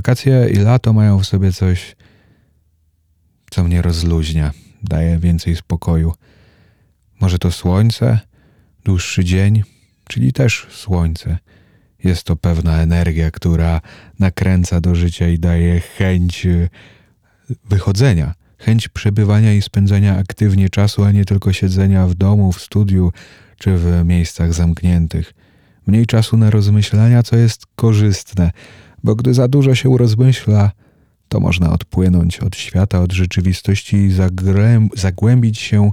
Wakacje i lato mają w sobie coś, co mnie rozluźnia, daje więcej spokoju. Może to słońce, dłuższy dzień, czyli też słońce. Jest to pewna energia, która nakręca do życia i daje chęć y, wychodzenia, chęć przebywania i spędzania aktywnie czasu, a nie tylko siedzenia w domu, w studiu czy w miejscach zamkniętych. Mniej czasu na rozmyślania, co jest korzystne, bo gdy za dużo się rozmyśla, to można odpłynąć od świata, od rzeczywistości i zagłębić się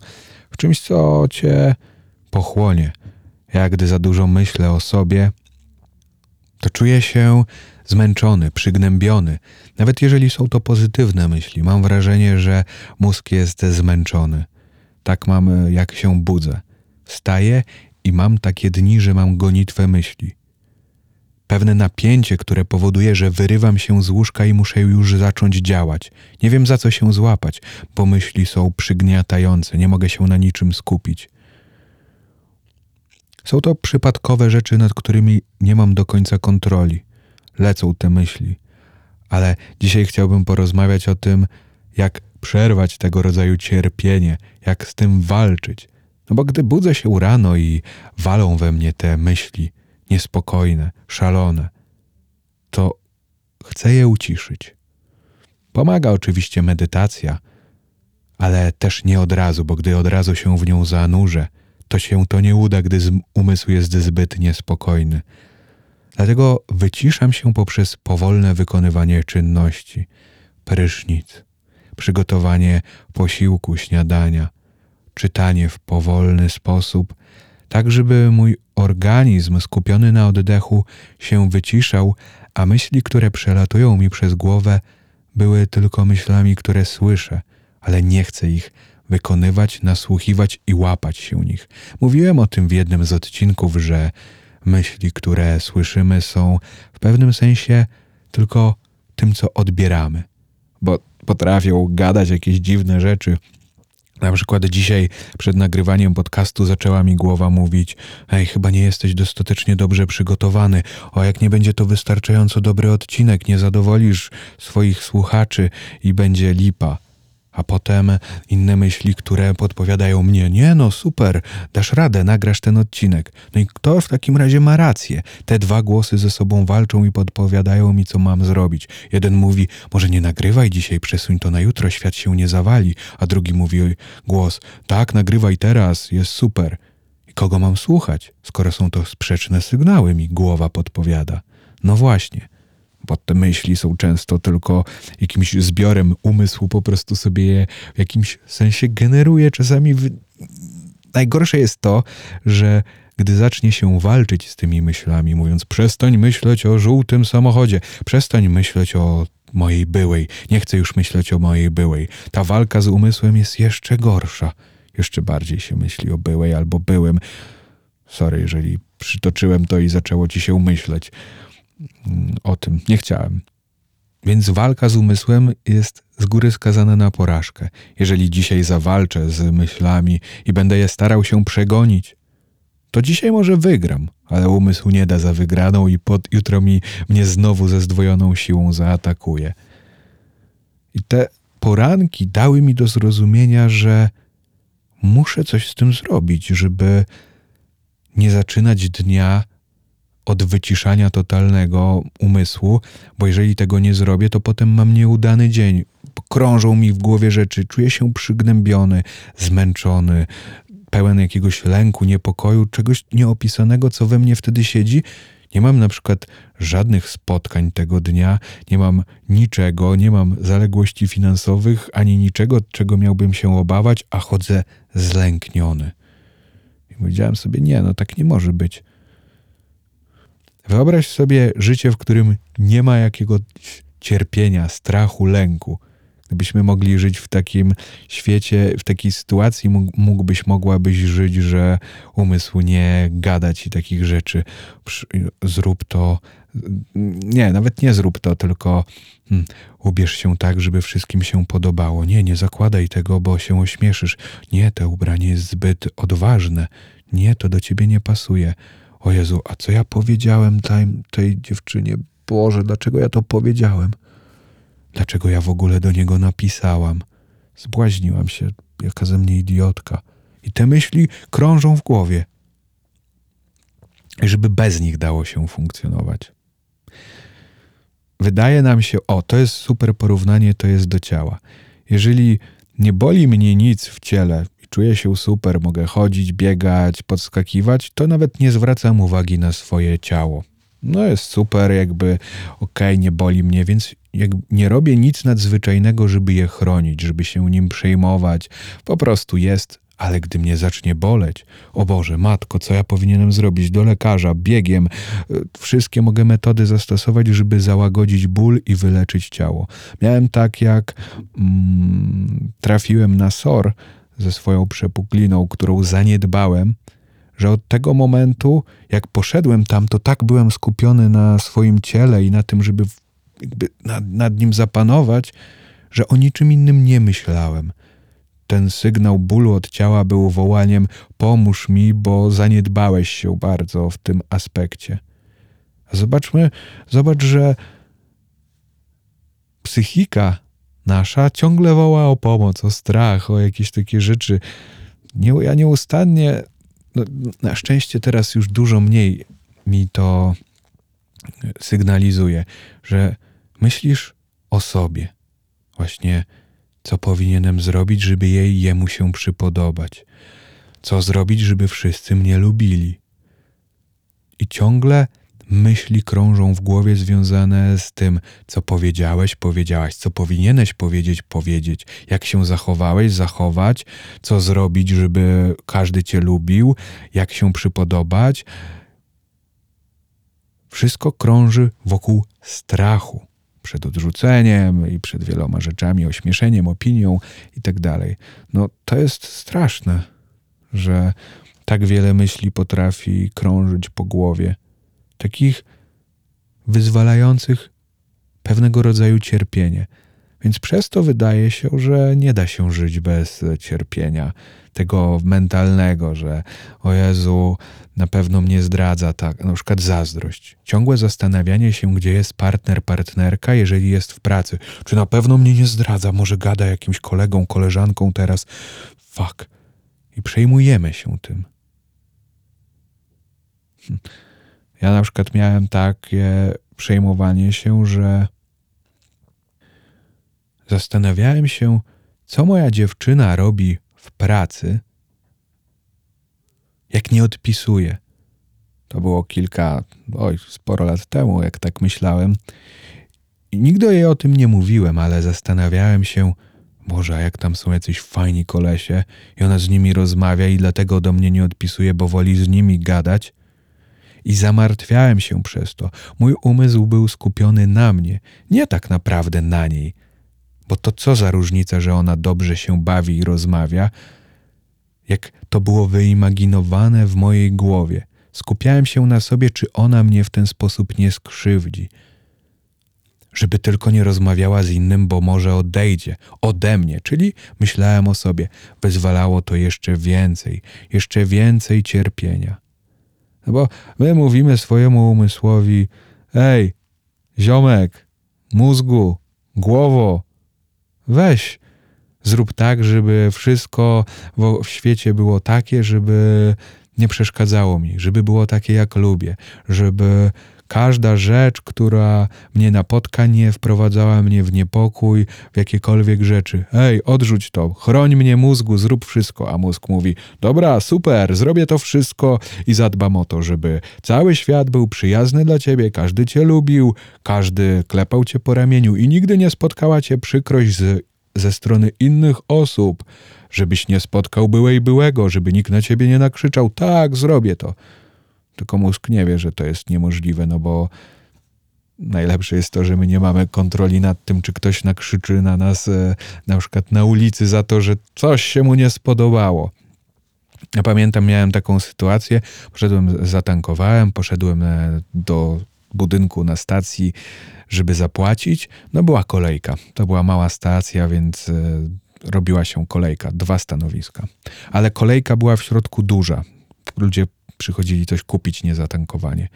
w czymś, co cię pochłonie. Ja, gdy za dużo myślę o sobie, to czuję się zmęczony, przygnębiony. Nawet jeżeli są to pozytywne myśli, mam wrażenie, że mózg jest zmęczony. Tak mam, jak się budzę. Wstaję i mam takie dni, że mam gonitwę myśli. Pewne napięcie, które powoduje, że wyrywam się z łóżka i muszę już zacząć działać. Nie wiem za co się złapać, bo myśli są przygniatające, nie mogę się na niczym skupić. Są to przypadkowe rzeczy, nad którymi nie mam do końca kontroli. Lecą te myśli. Ale dzisiaj chciałbym porozmawiać o tym, jak przerwać tego rodzaju cierpienie, jak z tym walczyć. No bo gdy budzę się rano i walą we mnie te myśli niespokojne, szalone, to chcę je uciszyć. Pomaga oczywiście medytacja, ale też nie od razu, bo gdy od razu się w nią zanurzę, to się to nie uda, gdy umysł jest zbyt niespokojny. Dlatego wyciszam się poprzez powolne wykonywanie czynności, prysznic, przygotowanie posiłku, śniadania, czytanie w powolny sposób, tak żeby mój organizm skupiony na oddechu się wyciszał, a myśli, które przelatują mi przez głowę, były tylko myślami, które słyszę, ale nie chcę ich wykonywać, nasłuchiwać i łapać się nich. Mówiłem o tym w jednym z odcinków, że myśli, które słyszymy, są w pewnym sensie tylko tym, co odbieramy, bo potrafią gadać jakieś dziwne rzeczy. Na przykład dzisiaj przed nagrywaniem podcastu zaczęła mi głowa mówić: Ej, chyba nie jesteś dostatecznie dobrze przygotowany. O, jak nie będzie to wystarczająco dobry odcinek, nie zadowolisz swoich słuchaczy i będzie lipa a potem inne myśli, które podpowiadają mnie, nie no super, dasz radę, nagrasz ten odcinek. No i kto w takim razie ma rację? Te dwa głosy ze sobą walczą i podpowiadają mi, co mam zrobić. Jeden mówi, może nie nagrywaj dzisiaj, przesuń to na jutro, świat się nie zawali, a drugi mówi głos, tak, nagrywaj teraz, jest super. I kogo mam słuchać, skoro są to sprzeczne sygnały, mi głowa podpowiada. No właśnie bo te myśli są często tylko jakimś zbiorem umysłu, po prostu sobie je w jakimś sensie generuje. Czasami w... najgorsze jest to, że gdy zacznie się walczyć z tymi myślami, mówiąc: przestań myśleć o żółtym samochodzie, przestań myśleć o mojej byłej, nie chcę już myśleć o mojej byłej. Ta walka z umysłem jest jeszcze gorsza. Jeszcze bardziej się myśli o byłej albo byłym. Sorry, jeżeli przytoczyłem to i zaczęło ci się myśleć o tym. Nie chciałem. Więc walka z umysłem jest z góry skazana na porażkę. Jeżeli dzisiaj zawalczę z myślami i będę je starał się przegonić, to dzisiaj może wygram, ale umysł nie da za wygraną i pod jutro mi mnie znowu ze zdwojoną siłą zaatakuje. I te poranki dały mi do zrozumienia, że muszę coś z tym zrobić, żeby nie zaczynać dnia od wyciszania totalnego umysłu, bo jeżeli tego nie zrobię, to potem mam nieudany dzień. Krążą mi w głowie rzeczy, czuję się przygnębiony, zmęczony, pełen jakiegoś lęku, niepokoju, czegoś nieopisanego, co we mnie wtedy siedzi. Nie mam na przykład żadnych spotkań tego dnia, nie mam niczego, nie mam zaległości finansowych ani niczego, czego miałbym się obawiać, a chodzę zlękniony. I powiedziałem sobie, nie, no tak nie może być. Wyobraź sobie życie, w którym nie ma jakiegoś cierpienia, strachu, lęku. Gdybyśmy mogli żyć w takim świecie, w takiej sytuacji, mógłbyś, mogłabyś żyć, że umysł nie gada ci takich rzeczy. Zrób to. Nie, nawet nie zrób to, tylko hmm, ubierz się tak, żeby wszystkim się podobało. Nie, nie zakładaj tego, bo się ośmieszysz. Nie, to ubranie jest zbyt odważne. Nie, to do ciebie nie pasuje o Jezu, a co ja powiedziałem tej, dziewczynie? Boże, dlaczego ja to powiedziałem? Dlaczego ja w ogóle do niego napisałam? Zbłaźniłam się, jaka ze mnie idiotka. I te myśli krążą w głowie. I żeby bez nich dało się funkcjonować. Wydaje nam się, o, to jest super porównanie, to jest do ciała. Jeżeli nie boli mnie nic w ciele czuję się super, mogę chodzić, biegać, podskakiwać, to nawet nie zwracam uwagi na swoje ciało. No jest super, jakby okej, okay, nie boli mnie, więc jak nie robię nic nadzwyczajnego, żeby je chronić, żeby się nim przejmować. Po prostu jest, ale gdy mnie zacznie boleć, o Boże, matko, co ja powinienem zrobić? Do lekarza, biegiem. Wszystkie mogę metody zastosować, żeby załagodzić ból i wyleczyć ciało. Miałem tak, jak mm, trafiłem na SOR ze swoją przepukliną, którą zaniedbałem, że od tego momentu, jak poszedłem tam, to tak byłem skupiony na swoim ciele i na tym, żeby nad, nad nim zapanować, że o niczym innym nie myślałem. Ten sygnał bólu od ciała był wołaniem: pomóż mi, bo zaniedbałeś się bardzo w tym aspekcie. Zobaczmy, zobacz, że psychika nasza ciągle woła o pomoc, o strach, o jakieś takie rzeczy. Nie, ja nieustannie, no, na szczęście teraz już dużo mniej mi to sygnalizuje, że myślisz o sobie. Właśnie co powinienem zrobić, żeby jej jemu się przypodobać? Co zrobić, żeby wszyscy mnie lubili? I ciągle myśli krążą w głowie związane z tym, co powiedziałeś, powiedziałaś, co powinieneś powiedzieć, powiedzieć, jak się zachowałeś, zachować, co zrobić, żeby każdy cię lubił, jak się przypodobać. Wszystko krąży wokół strachu przed odrzuceniem i przed wieloma rzeczami, ośmieszeniem, opinią i tak dalej. No to jest straszne, że tak wiele myśli potrafi krążyć po głowie, takich wyzwalających pewnego rodzaju cierpienie. Więc przez to wydaje się, że nie da się żyć bez cierpienia, tego mentalnego, że o Jezu, na pewno mnie zdradza tak, na przykład zazdrość. Ciągłe zastanawianie się, gdzie jest partner, partnerka, jeżeli jest w pracy. Czy na pewno mnie nie zdradza? Może gada jakimś kolegą, koleżanką teraz? Fuck. I przejmujemy się tym. Hm. Ja na przykład miałem takie przejmowanie się, że zastanawiałem się, co moja dziewczyna robi w pracy, jak nie odpisuje. To było kilka, oj, sporo lat temu, jak tak myślałem. I nigdy jej o tym nie mówiłem, ale zastanawiałem się, Boże, jak tam są jacyś fajni kolesie i ona z nimi rozmawia i dlatego do mnie nie odpisuje, bo woli z nimi gadać. I zamartwiałem się przez to. Mój umysł był skupiony na mnie, nie tak naprawdę na niej. Bo to co za różnica, że ona dobrze się bawi i rozmawia, jak to było wyimaginowane w mojej głowie. Skupiałem się na sobie, czy ona mnie w ten sposób nie skrzywdzi. Żeby tylko nie rozmawiała z innym, bo może odejdzie ode mnie, czyli myślałem o sobie. Wyzwalało to jeszcze więcej, jeszcze więcej cierpienia. No bo my mówimy swojemu umysłowi: Ej, ziomek, mózgu, głowo, weź, zrób tak, żeby wszystko w świecie było takie, żeby nie przeszkadzało mi, żeby było takie, jak lubię, żeby każda rzecz, która mnie napotka, nie wprowadzała mnie w niepokój, w jakiekolwiek rzeczy. Hej, odrzuć to, chroń mnie mózgu, zrób wszystko. A mózg mówi: Dobra, super, zrobię to wszystko. I zadbam o to, żeby cały świat był przyjazny dla ciebie, każdy cię lubił, każdy klepał cię po ramieniu. I nigdy nie spotkała cię przykrość z ze strony innych osób, żebyś nie spotkał byłej byłego, żeby nikt na ciebie nie nakrzyczał, tak, zrobię to. Tylko mózg nie wie, że to jest niemożliwe, no bo najlepsze jest to, że my nie mamy kontroli nad tym, czy ktoś nakrzyczy na nas e, na przykład na ulicy za to, że coś się mu nie spodobało. Ja pamiętam, miałem taką sytuację, poszedłem, zatankowałem, poszedłem e, do budynku na stacji, żeby zapłacić. No była kolejka. To była mała stacja, więc e, robiła się kolejka, dwa stanowiska. Ale kolejka była w środku duża. Ludzie przychodzili coś kupić, nie zatankowanie.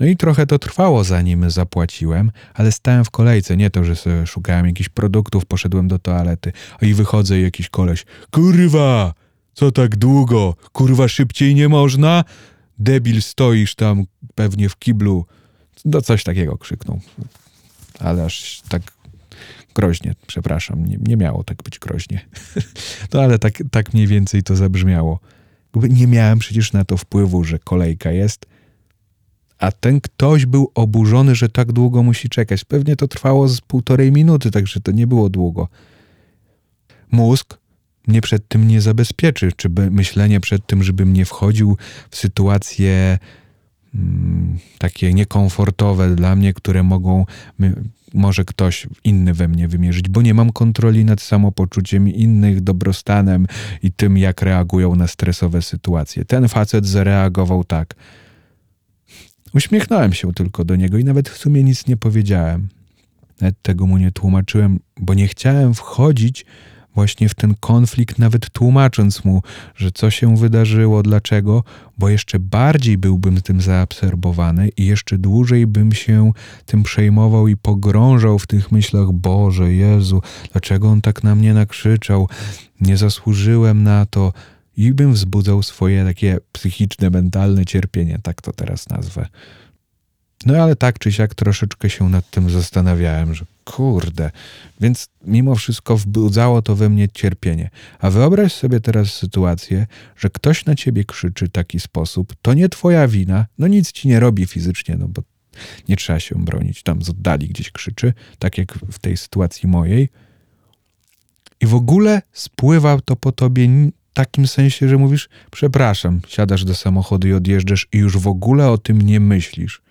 No i trochę to trwało, zanim zapłaciłem, ale stałem w kolejce. Nie to, że sobie szukałem jakichś produktów, poszedłem do toalety, a i wychodzę i jakiś koleś. Kurwa! Co tak długo? Kurwa, szybciej nie można? Debil, stoisz tam pewnie w kiblu. No coś takiego krzyknął. Ale aż tak groźnie, przepraszam, nie, nie miało tak być groźnie. no ale tak, tak mniej więcej to zabrzmiało. Nie miałem przecież na to wpływu, że kolejka jest, a ten ktoś był oburzony, że tak długo musi czekać. Pewnie to trwało z półtorej minuty, także to nie było długo. Mózg mnie przed tym nie zabezpieczy, czy myślenie przed tym, żebym nie wchodził w sytuacje mm, takie niekomfortowe dla mnie, które mogą, może ktoś inny we mnie wymierzyć, bo nie mam kontroli nad samopoczuciem innych, dobrostanem i tym, jak reagują na stresowe sytuacje. Ten facet zareagował tak. Uśmiechnąłem się tylko do niego i nawet w sumie nic nie powiedziałem. Nawet tego mu nie tłumaczyłem, bo nie chciałem wchodzić właśnie w ten konflikt, nawet tłumacząc mu, że co się wydarzyło, dlaczego, bo jeszcze bardziej byłbym tym zaabsorbowany i jeszcze dłużej bym się tym przejmował i pogrążał w tych myślach: Boże, Jezu, dlaczego on tak na mnie nakrzyczał? Nie zasłużyłem na to. I bym wzbudzał swoje takie psychiczne, mentalne cierpienie, tak to teraz nazwę. No ale tak czy siak troszeczkę się nad tym zastanawiałem, że kurde, więc mimo wszystko wbudzało to we mnie cierpienie. A wyobraź sobie teraz sytuację, że ktoś na ciebie krzyczy w taki sposób, to nie twoja wina, no nic ci nie robi fizycznie, no bo nie trzeba się bronić, tam z oddali gdzieś krzyczy, tak jak w tej sytuacji mojej. I w ogóle spływa to po tobie takim sensie, że mówisz, przepraszam, siadasz do samochodu i odjeżdżasz i już w ogóle o tym nie myślisz.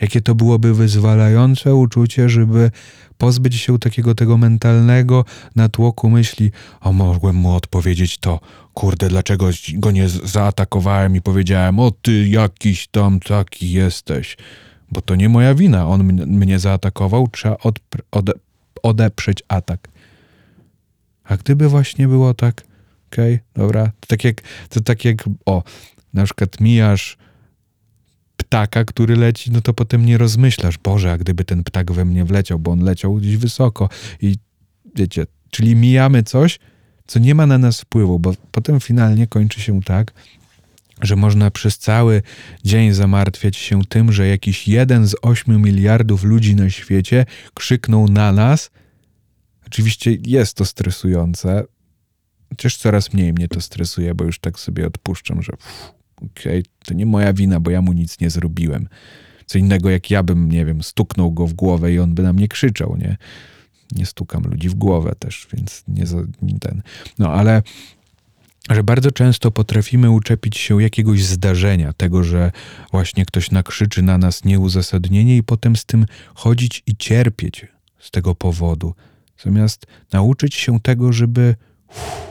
Jakie to byłoby wyzwalające uczucie, żeby pozbyć się takiego tego mentalnego natłoku myśli, o mogłem mu odpowiedzieć to, kurde, dlaczego go nie zaatakowałem i powiedziałem, o ty jakiś tam taki jesteś. Bo to nie moja wina, on mnie zaatakował, trzeba ode odeprzeć atak. A gdyby właśnie było tak, okej, okay, dobra, to tak jak, to tak jak, o, na przykład mijasz ptaka, który leci, no to potem nie rozmyślasz, Boże, a gdyby ten ptak we mnie wleciał, bo on leciał gdzieś wysoko i wiecie, czyli mijamy coś, co nie ma na nas wpływu, bo potem finalnie kończy się tak, że można przez cały dzień zamartwiać się tym, że jakiś jeden z ośmiu miliardów ludzi na świecie krzyknął na nas. Oczywiście jest to stresujące, chociaż coraz mniej mnie to stresuje, bo już tak sobie odpuszczam, że pff, okej, okay, to nie moja wina, bo ja mu nic nie zrobiłem. Co innego, jak ja bym, nie wiem, stuknął go w głowę i on by na mnie krzyczał, nie? Nie stukam ludzi w głowę też, więc nie, za, nie ten. No ale że bardzo często potrafimy uczepić się jakiegoś zdarzenia, tego, że właśnie ktoś nakrzyczy na nas nieuzasadnienie i potem z tym chodzić i cierpieć z tego powodu, zamiast nauczyć się tego, żeby uff,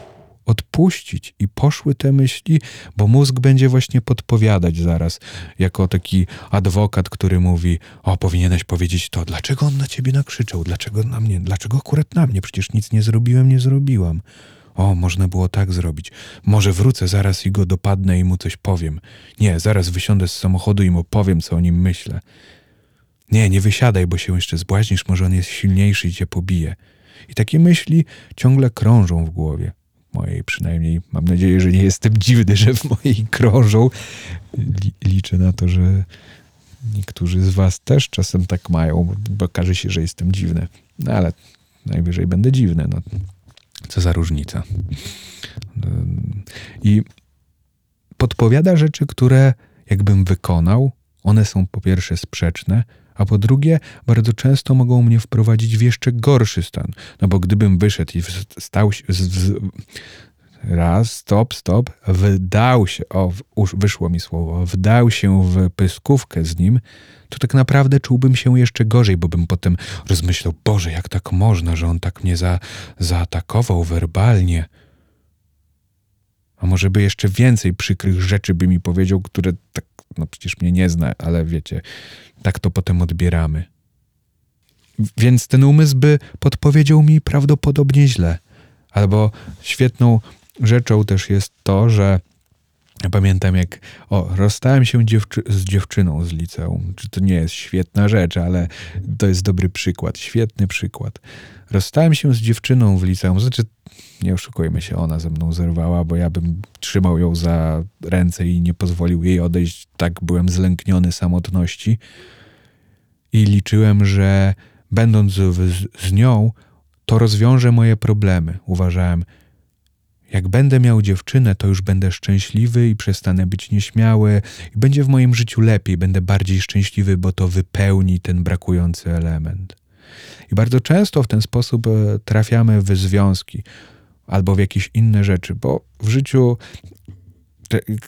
odpuścić i poszły te myśli, bo mózg będzie właśnie podpowiadać zaraz, jako taki adwokat, który mówi: O, powinieneś powiedzieć to, dlaczego on na ciebie nakrzyczał, dlaczego na mnie, dlaczego akurat na mnie, przecież nic nie zrobiłem, nie zrobiłam. O, można było tak zrobić. Może wrócę zaraz i go dopadnę i mu coś powiem. Nie, zaraz wysiądę z samochodu i mu powiem, co o nim myślę. Nie, nie wysiadaj, bo się jeszcze zbłaźnisz, może on jest silniejszy i cię pobije. I takie myśli ciągle krążą w głowie mojej przynajmniej. Mam nadzieję, że nie jestem dziwny, że w mojej krążą. Liczę na to, że niektórzy z was też czasem tak mają, bo okaże się, że jestem dziwny. No ale najwyżej będę dziwny. No, co za różnica. I podpowiada rzeczy, które jakbym wykonał, one są po pierwsze sprzeczne, a po drugie, bardzo często mogą mnie wprowadzić w jeszcze gorszy stan. No bo gdybym wyszedł i stał się. raz, stop, stop, wdał się, o, wyszło mi słowo, wdał się w pyskówkę z nim, to tak naprawdę czułbym się jeszcze gorzej, bo bym potem rozmyślał, Boże, jak tak można, że on tak mnie za, zaatakował werbalnie. A może by jeszcze więcej przykrych rzeczy by mi powiedział, które tak no przecież mnie nie zna, ale wiecie, tak to potem odbieramy. Więc ten umysł by podpowiedział mi prawdopodobnie źle. Albo świetną rzeczą też jest to, że Ja pamiętam, jak o, rozstałem się dziewczy z dziewczyną z liceum. Czy to nie jest świetna rzecz, ale to jest dobry przykład, świetny przykład. Rozstałem się z dziewczyną w liceum, znaczy nie oszukujmy się, ona ze mną zerwała, bo ja bym trzymał ją za ręce i nie pozwolił jej odejść. Tak byłem zlękniony samotności i liczyłem, że będąc z, z nią, to rozwiąże moje problemy. Uważałem, jak będę miał dziewczynę, to już będę szczęśliwy i przestanę być nieśmiały, i będzie w moim życiu lepiej, będę bardziej szczęśliwy, bo to wypełni ten brakujący element. I bardzo często w ten sposób e, trafiamy w związki albo w jakieś inne rzeczy, bo w życiu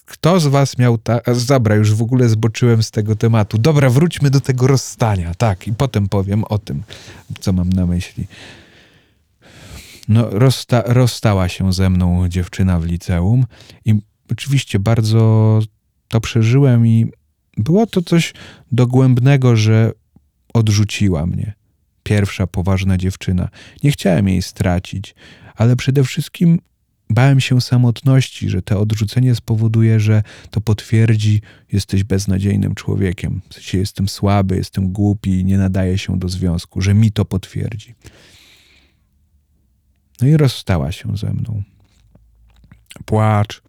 kto z was miał tak. Zabra, już w ogóle zboczyłem z tego tematu. Dobra, wróćmy do tego rozstania. Tak, i potem powiem o tym, co mam na myśli. No, rozsta rozstała się ze mną dziewczyna w liceum i oczywiście bardzo to przeżyłem i było to coś dogłębnego, że odrzuciła mnie. Pierwsza poważna dziewczyna. Nie chciałem jej stracić, ale przede wszystkim bałem się samotności, że to odrzucenie spowoduje, że to potwierdzi, jesteś beznadziejnym człowiekiem. W sensie jestem słaby, jestem głupi, nie nadaję się do związku, że mi to potwierdzi. No i rozstała się ze mną. Płacz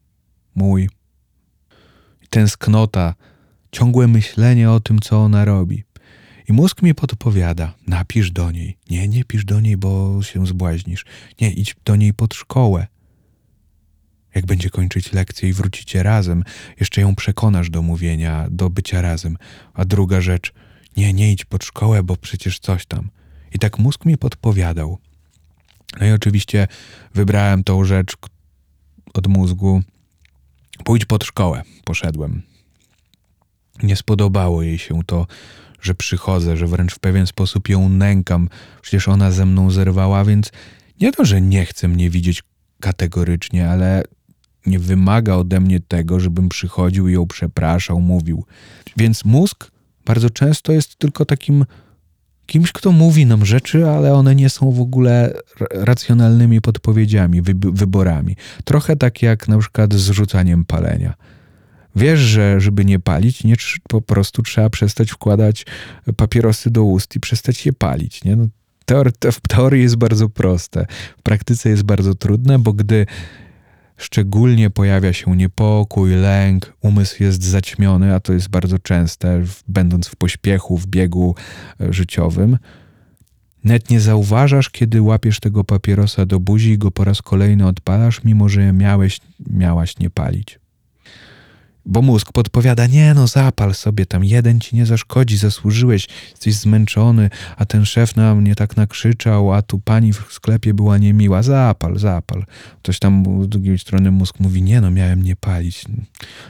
mój, tęsknota, ciągłe myślenie o tym, co ona robi. I mózg mi podpowiada: napisz do niej. Nie, nie pisz do niej, bo się zbłaźnisz. Nie, idź do niej pod szkołę. Jak będzie kończyć lekcję i wrócicie razem, jeszcze ją przekonasz do mówienia, do bycia razem. A druga rzecz: nie, nie idź pod szkołę, bo przecież coś tam. I tak mózg mi podpowiadał. No i oczywiście wybrałem tą rzecz od mózgu. Pójdź pod szkołę. Poszedłem. Nie spodobało jej się to, że przychodzę, że wręcz w pewien sposób ją nękam. Przecież ona ze mną zerwała, więc nie to, że nie chce mnie widzieć kategorycznie, ale nie wymaga ode mnie tego, żebym przychodził i ją przepraszał, mówił. Więc mózg bardzo często jest tylko takim kimś, kto mówi nam rzeczy, ale one nie są w ogóle racjonalnymi podpowiedziami, wyborami. Trochę tak jak na przykład z rzucaniem palenia. Wiesz, że żeby nie palić, nie, po prostu trzeba przestać wkładać papierosy do ust i przestać je palić. Nie? No, w teorii jest bardzo proste, w praktyce jest bardzo trudne, bo gdy szczególnie pojawia się niepokój, lęk, umysł jest zaćmiony, a to jest bardzo częste, będąc w pośpiechu, w biegu e, życiowym. Net nie zauważasz, kiedy łapiesz tego papierosa do buzi i go po raz kolejny odpalasz, mimo że miałeś, miałaś nie palić. Bo mózg podpowiada, nie no, zapal sobie tam, jeden ci nie zaszkodzi, zasłużyłeś, jesteś zmęczony, a ten szef na mnie tak nakrzyczał, a tu pani w sklepie była niemiła, zapal, zapal. Ktoś tam z drugiej strony mózg mówi, nie no, miałem nie palić.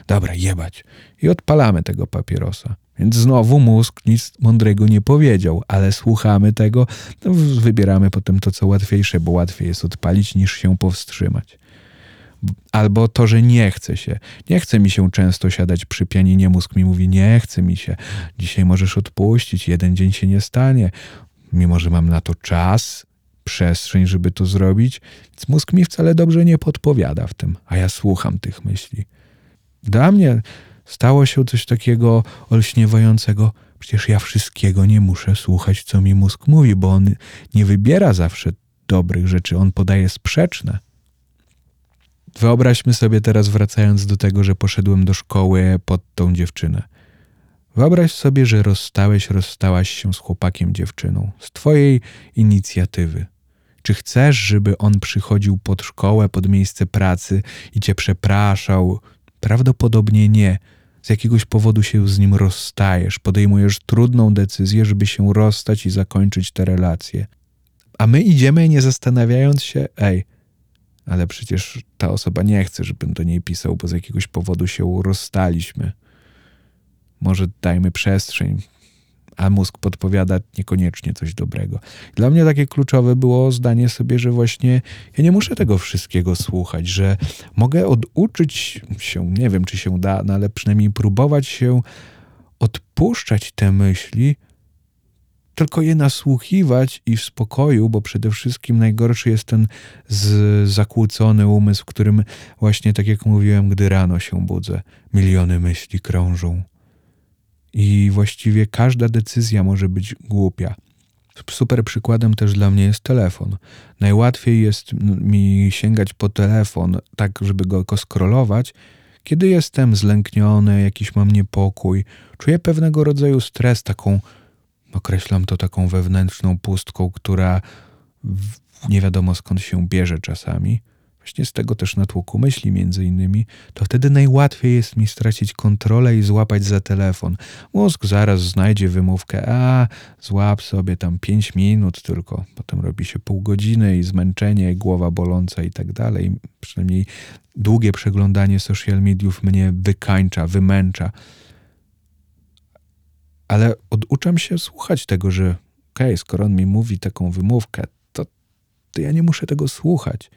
Dobra, jebać. I odpalamy tego papierosa. Więc znowu mózg nic mądrego nie powiedział, ale słuchamy tego, no wybieramy potem to, co łatwiejsze, bo łatwiej jest odpalić niż się powstrzymać albo to, że nie chce się. Nie chce mi się często siadać przy pianinie, mózg mi mówi, nie chce mi się. Dzisiaj możesz odpuścić, jeden dzień się nie stanie. Mimo, że mam na to czas, przestrzeń, żeby to zrobić, mózg mi wcale dobrze nie podpowiada w tym, a ja słucham tych myśli. Dla mnie stało się coś takiego olśniewającego. Przecież ja wszystkiego nie muszę słuchać, co mi mózg mówi, bo on nie wybiera zawsze dobrych rzeczy, on podaje sprzeczne. Wyobraźmy sobie teraz, wracając do tego, że poszedłem do szkoły pod tą dziewczynę. Wyobraź sobie, że rozstałeś, rozstałaś się z chłopakiem, dziewczyną, z twojej inicjatywy. Czy chcesz, żeby on przychodził pod szkołę, pod miejsce pracy i cię przepraszał? Prawdopodobnie nie. Z jakiegoś powodu się z nim rozstajesz, podejmujesz trudną decyzję, żeby się rozstać i zakończyć te relacje. A my idziemy nie zastanawiając się, ej, ale przecież ta osoba nie chce, żebym do niej pisał, bo z jakiegoś powodu się rozstaliśmy. Może dajmy przestrzeń, a mózg podpowiada niekoniecznie coś dobrego. Dla mnie takie kluczowe było zdanie sobie, że właśnie ja nie muszę tego wszystkiego słuchać, że mogę oduczyć się, nie wiem czy się da, no ale przynajmniej próbować się odpuszczać te myśli, tylko je nasłuchiwać i w spokoju, bo przede wszystkim najgorszy jest ten z, zakłócony umysł, którym właśnie, tak jak mówiłem, gdy rano się budzę, miliony myśli krążą. I właściwie każda decyzja może być głupia. Super przykładem też dla mnie jest telefon. Najłatwiej jest mi sięgać po telefon, tak żeby go skrolować, kiedy jestem zlękniony, jakiś mam niepokój, czuję pewnego rodzaju stres, taką, określam to taką wewnętrzną pustką, która nie wiadomo skąd się bierze czasami właśnie z tego też natłoku myśli między innymi, to wtedy najłatwiej jest mi stracić kontrolę i złapać za telefon. Mózg zaraz znajdzie wymówkę, a złap sobie tam pięć minut tylko, potem robi się pół godziny i zmęczenie, głowa boląca i tak dalej. Przynajmniej długie przeglądanie social mediów mnie wykańcza, wymęcza. Ale oduczam się słuchać tego, że okej, okay, skoro on mi mówi taką wymówkę, to, to ja nie muszę tego słuchać.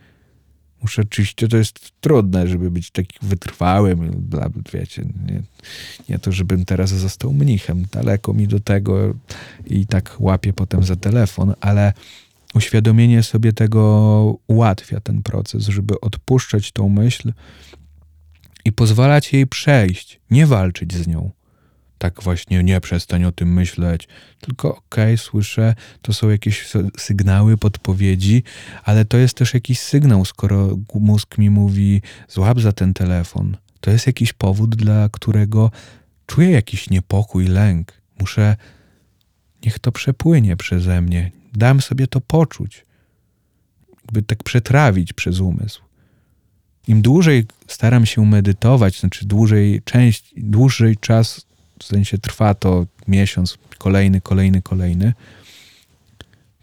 Muszę oczywiście, to jest trudne, żeby być taki wytrwałym, dla, wiecie, nie, nie to, żebym teraz został mnichem, daleko mi do tego i tak łapię potem za telefon, ale uświadomienie sobie tego ułatwia ten proces, żeby odpuszczać tą myśl i pozwalać jej przejść, nie walczyć z nią tak właśnie nie przestań o tym myśleć, tylko okej, okay, słyszę, to są jakieś sygnały, podpowiedzi, ale to jest też jakiś sygnał, skoro mózg mi mówi złap za ten telefon. To jest jakiś powód, dla którego czuję jakiś niepokój, lęk. Muszę, niech to przepłynie przeze mnie. Dam sobie to poczuć. Jakby tak przetrawić przez umysł. Im dłużej staram się medytować, znaczy dłużej, część, dłużej czas w sensie trwa to miesiąc, kolejny, kolejny, kolejny,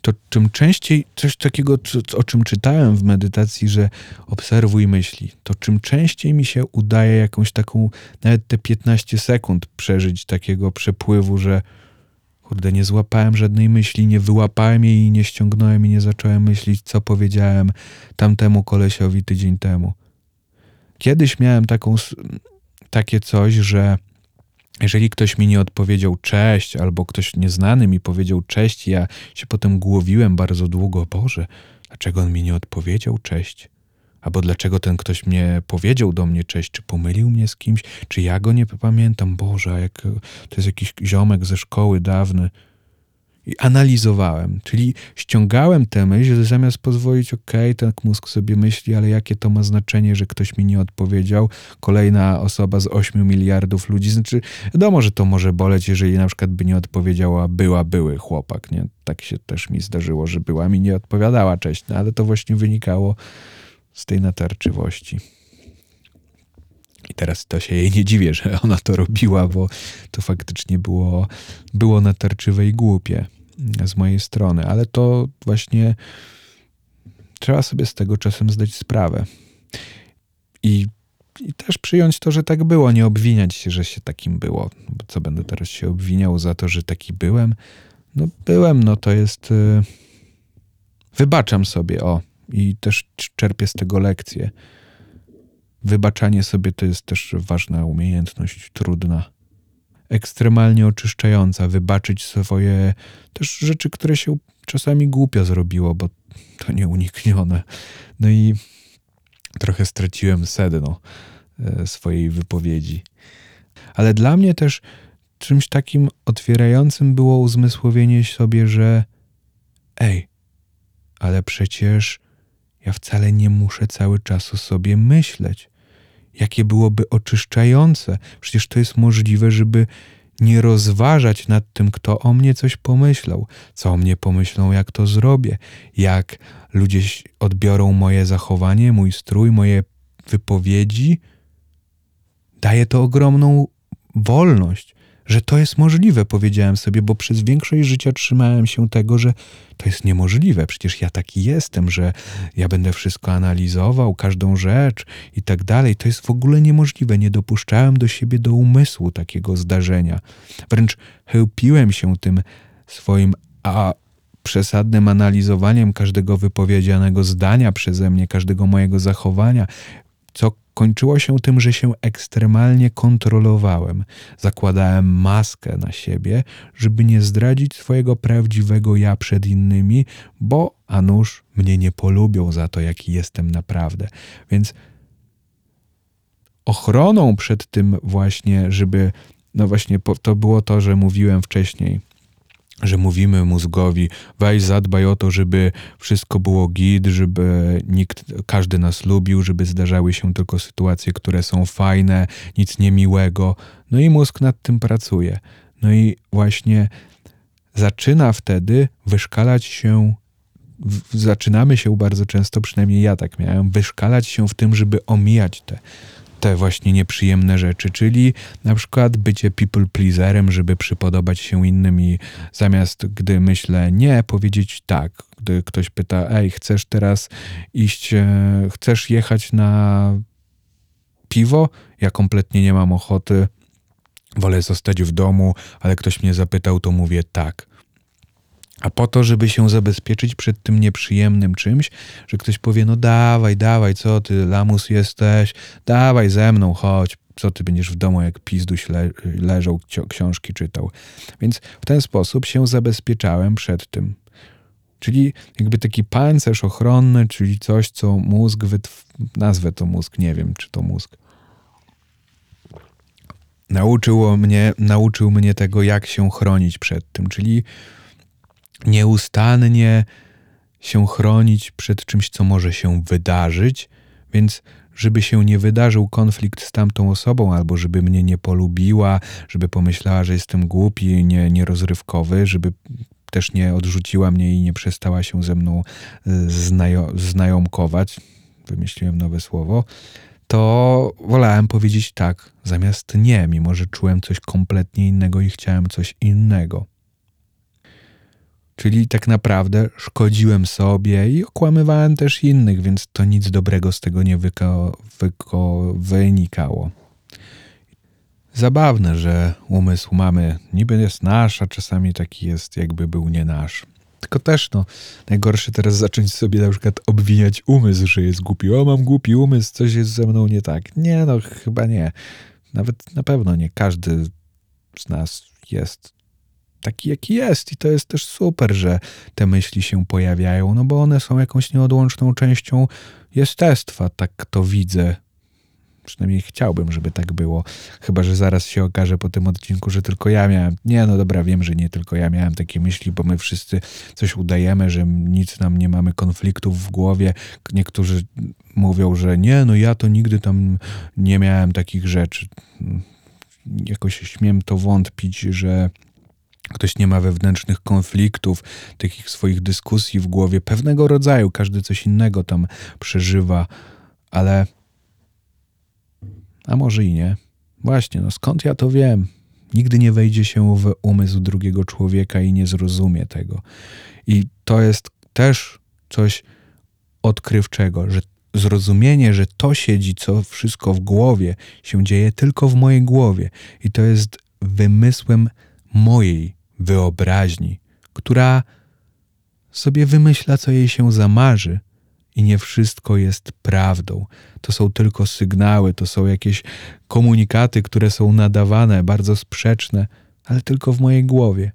to czym częściej coś takiego, o czym czytałem w medytacji, że obserwuj myśli, to czym częściej mi się udaje jakąś taką, nawet te 15 sekund przeżyć takiego przepływu, że kurde, nie złapałem żadnej myśli, nie wyłapałem jej i nie ściągnąłem i nie zacząłem myśleć, co powiedziałem tamtemu kolesiowi tydzień temu. Kiedyś miałem taką, takie coś, że jeżeli ktoś mi nie odpowiedział cześć, albo ktoś nieznany mi powiedział cześć, ja się potem głowiłem bardzo długo, Boże, dlaczego on mi nie odpowiedział cześć? Albo dlaczego ten ktoś mnie powiedział do mnie cześć, czy pomylił mnie z kimś, czy ja go nie pamiętam, Boże, jak to jest jakiś ziomek ze szkoły dawny. I analizowałem, czyli ściągałem tę myśl, zamiast pozwolić, ok, tak mózg sobie myśli, ale jakie to ma znaczenie, że ktoś mi nie odpowiedział, kolejna osoba z 8 miliardów ludzi, znaczy wiadomo, że to może boleć, jeżeli na przykład by nie odpowiedziała była, były chłopak, nie? Tak się też mi zdarzyło, że była mi nie odpowiadała, cześć, no, ale to właśnie wynikało z tej natarczywości. I teraz to się jej nie dziwię, że ona to robiła, bo to faktycznie było, było natarczywe i głupie z mojej strony, ale to właśnie trzeba sobie z tego czasem zdać sprawę. I, I, też przyjąć to, że tak było, nie obwiniać się, że się takim było. Bo co będę teraz się obwiniał za to, że taki byłem? No byłem, no to jest. Yy... Wybaczam sobie, o, i też czerpię z tego lekcje Wybaczanie sobie to jest też ważna umiejętność, trudna, ekstremalnie oczyszczająca. Wybaczyć swoje też rzeczy, które się czasami głupio zrobiło, bo to nieuniknione. No i trochę straciłem sedno e, swojej wypowiedzi. Ale dla mnie też czymś takim otwierającym było uzmysłowienie sobie, że ej, ale przecież ja wcale nie muszę cały czas o sobie myśleć jakie byłoby oczyszczające. Przecież to jest możliwe, żeby nie rozważać nad tym, kto o mnie coś pomyślał, co o mnie pomyślą, jak to zrobię, jak ludzie odbiorą moje zachowanie, mój strój, moje wypowiedzi. Daje to ogromną wolność że to jest możliwe, powiedziałem sobie, bo przez większość życia trzymałem się tego, że to jest niemożliwe. Przecież ja taki jestem, że ja będę wszystko analizował, każdą rzecz i tak dalej. To jest w ogóle niemożliwe. Nie dopuszczałem do siebie, do umysłu takiego zdarzenia. Wręcz chełpiłem się tym swoim a przesadnym analizowaniem każdego wypowiedzianego zdania przeze mnie, każdego mojego zachowania, co kończyło się tym, że się ekstremalnie kontrolowałem. Zakładałem maskę na siebie, żeby nie zdradzić swojego prawdziwego ja przed innymi, bo a nuż mnie nie polubią za to, jaki jestem naprawdę. Więc ochroną przed tym właśnie, żeby, no właśnie to było to, że mówiłem wcześniej, że mówimy mózgowi, weź zadbaj o to, żeby wszystko było git, żeby nikt, każdy nas lubił, żeby zdarzały się tylko sytuacje, które są fajne, nic niemiłego. No i mózg nad tym pracuje. No i właśnie zaczyna wtedy wyszkalać się, w, zaczynamy się bardzo często, przynajmniej ja tak miałem, wyszkalać się w tym, żeby omijać te te właśnie nieprzyjemne rzeczy, czyli na przykład bycie people pleaserem, żeby przypodobać się innym i zamiast gdy myślę nie, powiedzieć tak. Gdy ktoś pyta, ej, chcesz teraz iść, e, chcesz jechać na piwo? Ja kompletnie nie mam ochoty, wolę zostać w domu, ale ktoś mnie zapytał, to mówię tak. A po to, żeby się zabezpieczyć przed tym nieprzyjemnym czymś, że ktoś powie, no dawaj, dawaj, co ty, lamus jesteś, dawaj ze mną, chodź, co ty będziesz w domu, jak pizduś le leżał, książki czytał. Więc w ten sposób się zabezpieczałem przed tym. Czyli jakby taki pancerz ochronny, czyli coś, co mózg, nazwę to mózg, nie wiem, czy to mózg, nauczyło mnie, nauczył mnie tego, jak się chronić przed tym, czyli nieustannie się chronić przed czymś, co może się wydarzyć, więc żeby się nie wydarzył konflikt z tamtą osobą, albo żeby mnie nie polubiła, żeby pomyślała, że jestem głupi, nie, nierozrywkowy, żeby też nie odrzuciła mnie i nie przestała się ze mną y, znajo znajomkować, wymyśliłem nowe słowo, to wolałem powiedzieć tak zamiast nie, mimo że czułem coś kompletnie innego i chciałem coś innego. Czyli tak naprawdę szkodziłem sobie i okłamywałem też innych, więc to nic dobrego z tego nie wyko, wyko, wynikało. Zabawne, że umysł mamy niby jest nasz, a czasami taki jest, jakby był nie nasz. Tylko też, no, najgorsze teraz zacząć sobie na przykład obwiniać umysł, że jest głupi. O, mam głupi umysł, coś jest ze mną nie tak. Nie, no, chyba nie. Nawet na pewno nie każdy z nas jest taki, jaki jest. I to jest też super, że te myśli się pojawiają, no bo one są jakąś nieodłączną częścią jestestwa, tak to widzę. Przynajmniej chciałbym, żeby tak było. Chyba, że zaraz się okaże po tym odcinku, że tylko ja miałem. Nie, no dobra, wiem, że nie tylko ja miałem takie myśli, bo my wszyscy coś udajemy, że nic nam nie mamy konfliktów w głowie. Niektórzy mówią, że nie, no ja to nigdy tam nie miałem takich rzeczy. Jakoś śmiem to wątpić, że Ktoś nie ma wewnętrznych konfliktów, takich swoich dyskusji w głowie, pewnego rodzaju, każdy coś innego tam przeżywa, ale. A może i nie. Właśnie, no skąd ja to wiem? Nigdy nie wejdzie się w umysł drugiego człowieka i nie zrozumie tego. I to jest też coś odkrywczego, że zrozumienie, że to siedzi, co wszystko w głowie, się dzieje tylko w mojej głowie. I to jest wymysłem mojej wyobraźni, która sobie wymyśla, co jej się zamarzy, i nie wszystko jest prawdą. To są tylko sygnały, to są jakieś komunikaty, które są nadawane, bardzo sprzeczne, ale tylko w mojej głowie.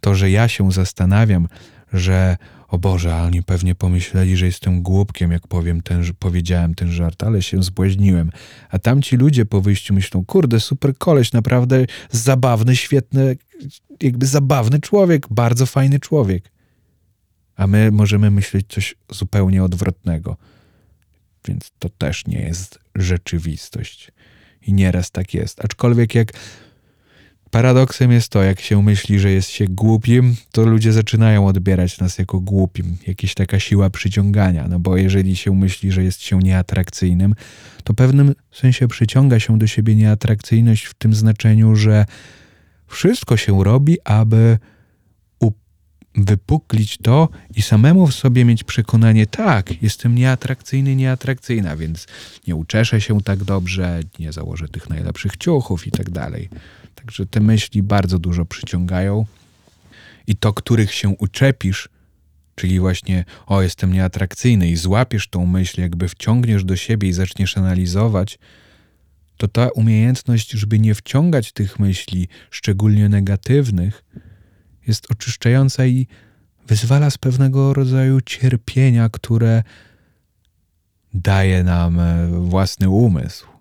To, że ja się zastanawiam, że o Boże, a oni pewnie pomyśleli, że jestem głupkiem, jak powiem ten, powiedziałem ten żart, ale się zbłaźniłem. A tamci ludzie po wyjściu myślą, kurde, super koleś, naprawdę zabawny, świetny, jakby zabawny człowiek, bardzo fajny człowiek. A my możemy myśleć coś zupełnie odwrotnego. Więc to też nie jest rzeczywistość. I nieraz tak jest. Aczkolwiek jak Paradoksem jest to, jak się myśli, że jest się głupim, to ludzie zaczynają odbierać nas jako głupim. Jakaś taka siła przyciągania, no bo jeżeli się myśli, że jest się nieatrakcyjnym, to w pewnym sensie przyciąga się do siebie nieatrakcyjność w tym znaczeniu, że wszystko się robi, aby wypuklić to i samemu w sobie mieć przekonanie, tak, jestem nieatrakcyjny, nieatrakcyjna, więc nie uczeszę się tak dobrze, nie założę tych najlepszych ciuchów i tak dalej. Także te myśli bardzo dużo przyciągają i to, których się uczepisz, czyli właśnie o, jestem nieatrakcyjny i złapiesz tą myśl, jakby wciągniesz do siebie i zaczniesz analizować, to ta umiejętność, żeby nie wciągać tych myśli, szczególnie negatywnych, jest oczyszczająca i wyzwala z pewnego rodzaju cierpienia, które daje nam e, własny umysł.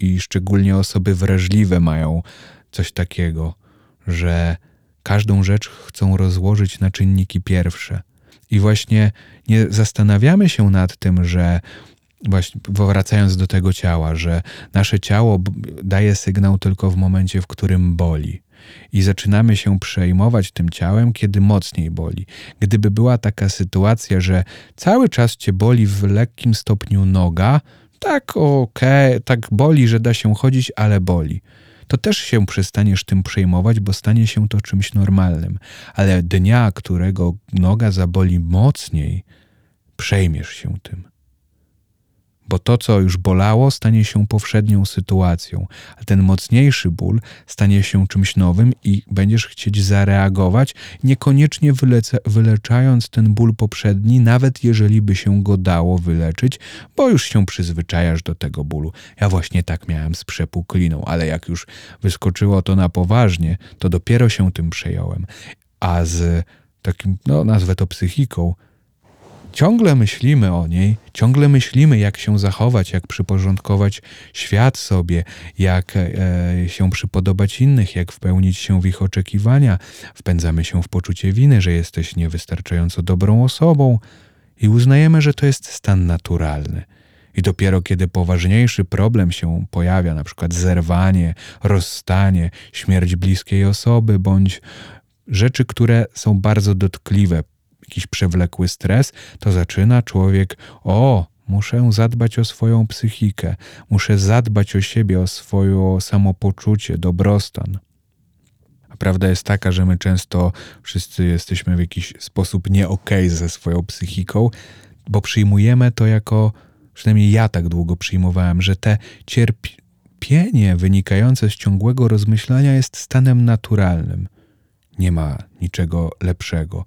I szczególnie osoby wrażliwe mają coś takiego, że każdą rzecz chcą rozłożyć na czynniki pierwsze. I właśnie nie zastanawiamy się nad tym, że właśnie wracając do tego ciała, że nasze ciało daje sygnał tylko w momencie, w którym boli. I zaczynamy się przejmować tym ciałem, kiedy mocniej boli. Gdyby była taka sytuacja, że cały czas cię boli w lekkim stopniu noga, tak okej, okay, tak boli, że da się chodzić, ale boli to też się przestaniesz tym przejmować, bo stanie się to czymś normalnym. Ale dnia, którego noga zaboli mocniej, przejmiesz się tym bo to, co już bolało, stanie się powszednią sytuacją, a ten mocniejszy ból stanie się czymś nowym i będziesz chcieć zareagować, niekoniecznie wylece, wyleczając ten ból poprzedni, nawet jeżeli by się go dało wyleczyć, bo już się przyzwyczajasz do tego bólu. Ja właśnie tak miałem z przepukliną, ale jak już wyskoczyło to na poważnie, to dopiero się tym przejąłem. A z takim, no nazwę to psychiką, Ciągle myślimy o niej, ciągle myślimy, jak się zachować, jak przyporządkować świat sobie, jak e, się przypodobać innych, jak wpełnić się w ich oczekiwania. Wpędzamy się w poczucie winy, że jesteś niewystarczająco dobrą osobą i uznajemy, że to jest stan naturalny. I dopiero kiedy poważniejszy problem się pojawia, na przykład zerwanie, rozstanie, śmierć bliskiej osoby, bądź rzeczy, które są bardzo dotkliwe, jakiś przewlekły stres, to zaczyna człowiek, o, muszę zadbać o swoją psychikę, muszę zadbać o siebie, o swoje samopoczucie, dobrostan. A prawda jest taka, że my często wszyscy jesteśmy w jakiś sposób nie okay ze swoją psychiką, bo przyjmujemy to jako, przynajmniej ja tak długo przyjmowałem, że te cierpienie wynikające z ciągłego rozmyślania jest stanem naturalnym. Nie ma niczego lepszego.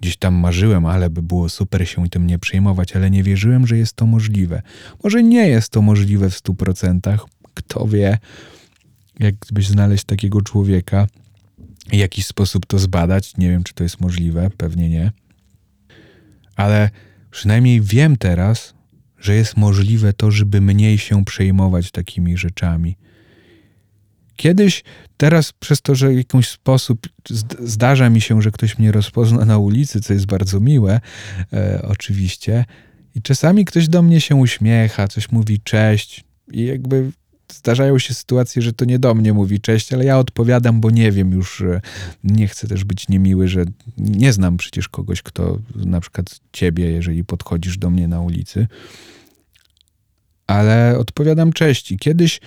Gdzieś tam marzyłem, ale by było super się tym nie przejmować, ale nie wierzyłem, że jest to możliwe. Może nie jest to możliwe w stu procentach. Kto wie, jakbyś znaleźć takiego człowieka w jakiś sposób to zbadać. Nie wiem, czy to jest możliwe, pewnie nie. Ale przynajmniej wiem teraz, że jest możliwe to, żeby mniej się przejmować takimi rzeczami. Kiedyś, teraz przez to, że w jakiś sposób zdarza mi się, że ktoś mnie rozpozna na ulicy, co jest bardzo miłe, e, oczywiście, i czasami ktoś do mnie się uśmiecha, coś mówi cześć i jakby zdarzają się sytuacje, że to nie do mnie mówi cześć, ale ja odpowiadam, bo nie wiem już, nie chcę też być niemiły, że nie znam przecież kogoś, kto na przykład ciebie, jeżeli podchodzisz do mnie na ulicy, ale odpowiadam cześć. I kiedyś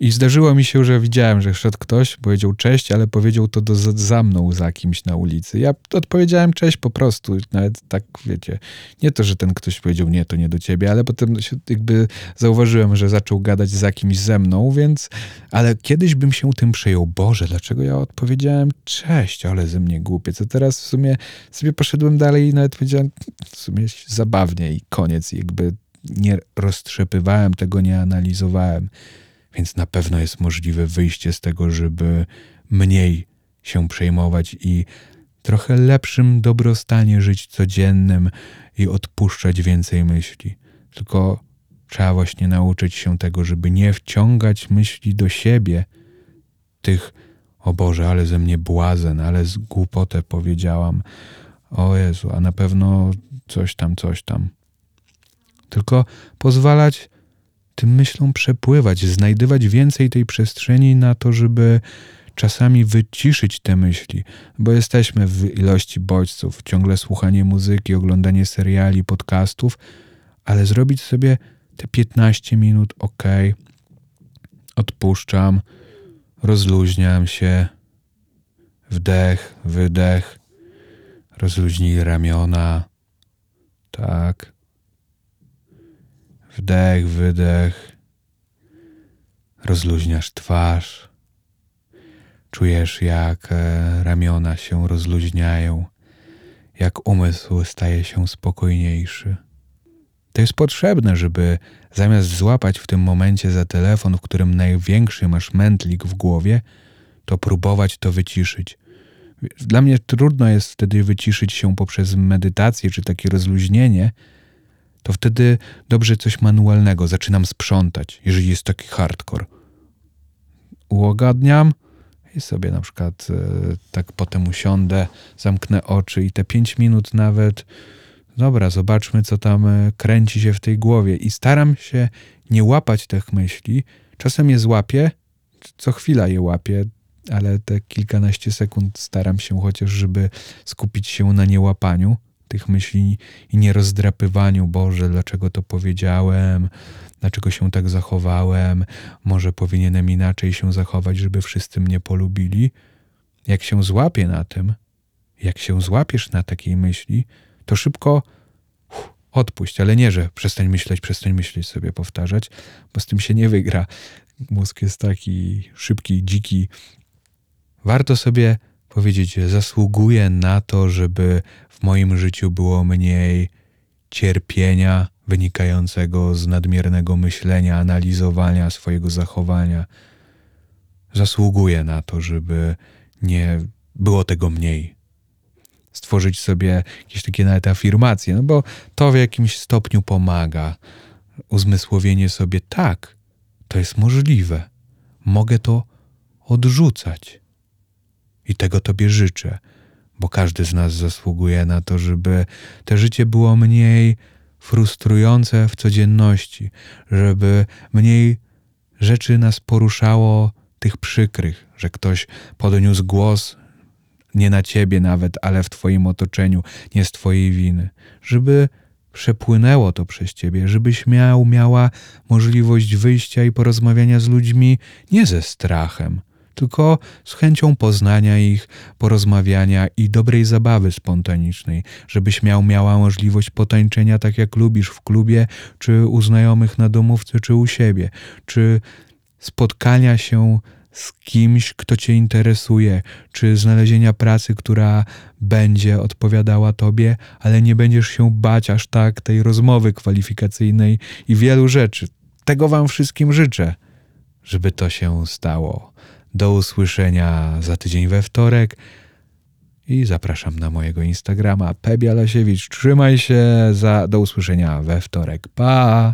i zdarzyło mi się, że widziałem, że szedł ktoś, powiedział cześć, ale powiedział to do, za mną za kimś na ulicy. Ja odpowiedziałem cześć po prostu, nawet tak, wiecie, nie to, że ten ktoś powiedział nie, to nie do ciebie, ale potem się jakby zauważyłem, że zaczął gadać za kimś ze mną, więc, ale kiedyś bym się tym przejął. Boże, dlaczego ja odpowiedziałem cześć, ale ze mnie głupie. Co teraz w sumie sobie poszedłem dalej i nawet powiedziałem w sumie zabawnie i koniec. Jakby nie roztrzepywałem tego, nie analizowałem. Więc na pewno jest możliwe wyjście z tego, żeby mniej się przejmować i trochę lepszym dobrostanie żyć codziennym i odpuszczać więcej myśli. Tylko trzeba właśnie nauczyć się tego, żeby nie wciągać myśli do siebie, tych, o Boże, ale ze mnie błazen, ale z głupotę powiedziałam, o Jezu, a na pewno coś tam, coś tam. Tylko pozwalać tym myślom przepływać, znajdywać więcej tej przestrzeni na to, żeby czasami wyciszyć te myśli, bo jesteśmy w ilości bodźców, ciągle słuchanie muzyki, oglądanie seriali, podcastów, ale zrobić sobie te 15 minut, ok, odpuszczam, rozluźniam się, wdech, wydech, rozluźnij ramiona, tak, Wdech, wydech. Rozluźniasz twarz. Czujesz, jak e, ramiona się rozluźniają, jak umysł staje się spokojniejszy. To jest potrzebne, żeby zamiast złapać w tym momencie za telefon, w którym największy masz mętlik w głowie, to próbować to wyciszyć. Dla mnie trudno jest wtedy wyciszyć się poprzez medytację czy takie rozluźnienie. To wtedy dobrze coś manualnego. Zaczynam sprzątać, jeżeli jest taki hardcore. Uogadniam i sobie na przykład e, tak potem usiądę, zamknę oczy i te pięć minut nawet. Dobra, zobaczmy, co tam e, kręci się w tej głowie. I staram się nie łapać tych myśli. Czasem je złapię, co chwila je łapię, ale te kilkanaście sekund staram się chociaż, żeby skupić się na niełapaniu tych myśli i nie rozdrapywaniu, Boże, dlaczego to powiedziałem, dlaczego się tak zachowałem, może powinienem inaczej się zachować, żeby wszyscy mnie polubili. Jak się złapię na tym, jak się złapiesz na takiej myśli, to szybko odpuść, ale nie, że przestań myśleć, przestań myśleć sobie powtarzać, bo z tym się nie wygra. Mózg jest taki szybki, dziki, Warto sobie powiedzieć, zasługuję na to, żeby w moim życiu było mniej cierpienia wynikającego z nadmiernego myślenia, analizowania swojego zachowania. Zasługuję na to, żeby nie było tego mniej. Stworzyć sobie jakieś takie nawet afirmacje, no bo to w jakimś stopniu pomaga. Uzmysłowienie sobie, tak, to jest możliwe. Mogę to odrzucać. I tego Tobie życzę, bo każdy z nas zasługuje na to, żeby to życie było mniej frustrujące w codzienności, żeby mniej rzeczy nas poruszało, tych przykrych, że ktoś podniósł głos nie na ciebie nawet, ale w Twoim otoczeniu, nie z Twojej winy, żeby przepłynęło to przez ciebie, żebyś miał, miała możliwość wyjścia i porozmawiania z ludźmi nie ze strachem, tylko z chęcią poznania ich, porozmawiania i dobrej zabawy spontanicznej, żebyś miał, miała możliwość potańczenia tak jak lubisz w klubie, czy u znajomych na domówce, czy u siebie, czy spotkania się z kimś, kto Cię interesuje, czy znalezienia pracy, która będzie odpowiadała Tobie, ale nie będziesz się bać aż tak tej rozmowy kwalifikacyjnej i wielu rzeczy. Tego Wam wszystkim życzę, żeby to się stało. Do usłyszenia za tydzień we wtorek i zapraszam na mojego Instagrama Pebialasiewicz. Trzymaj się, za, do usłyszenia we wtorek. Pa!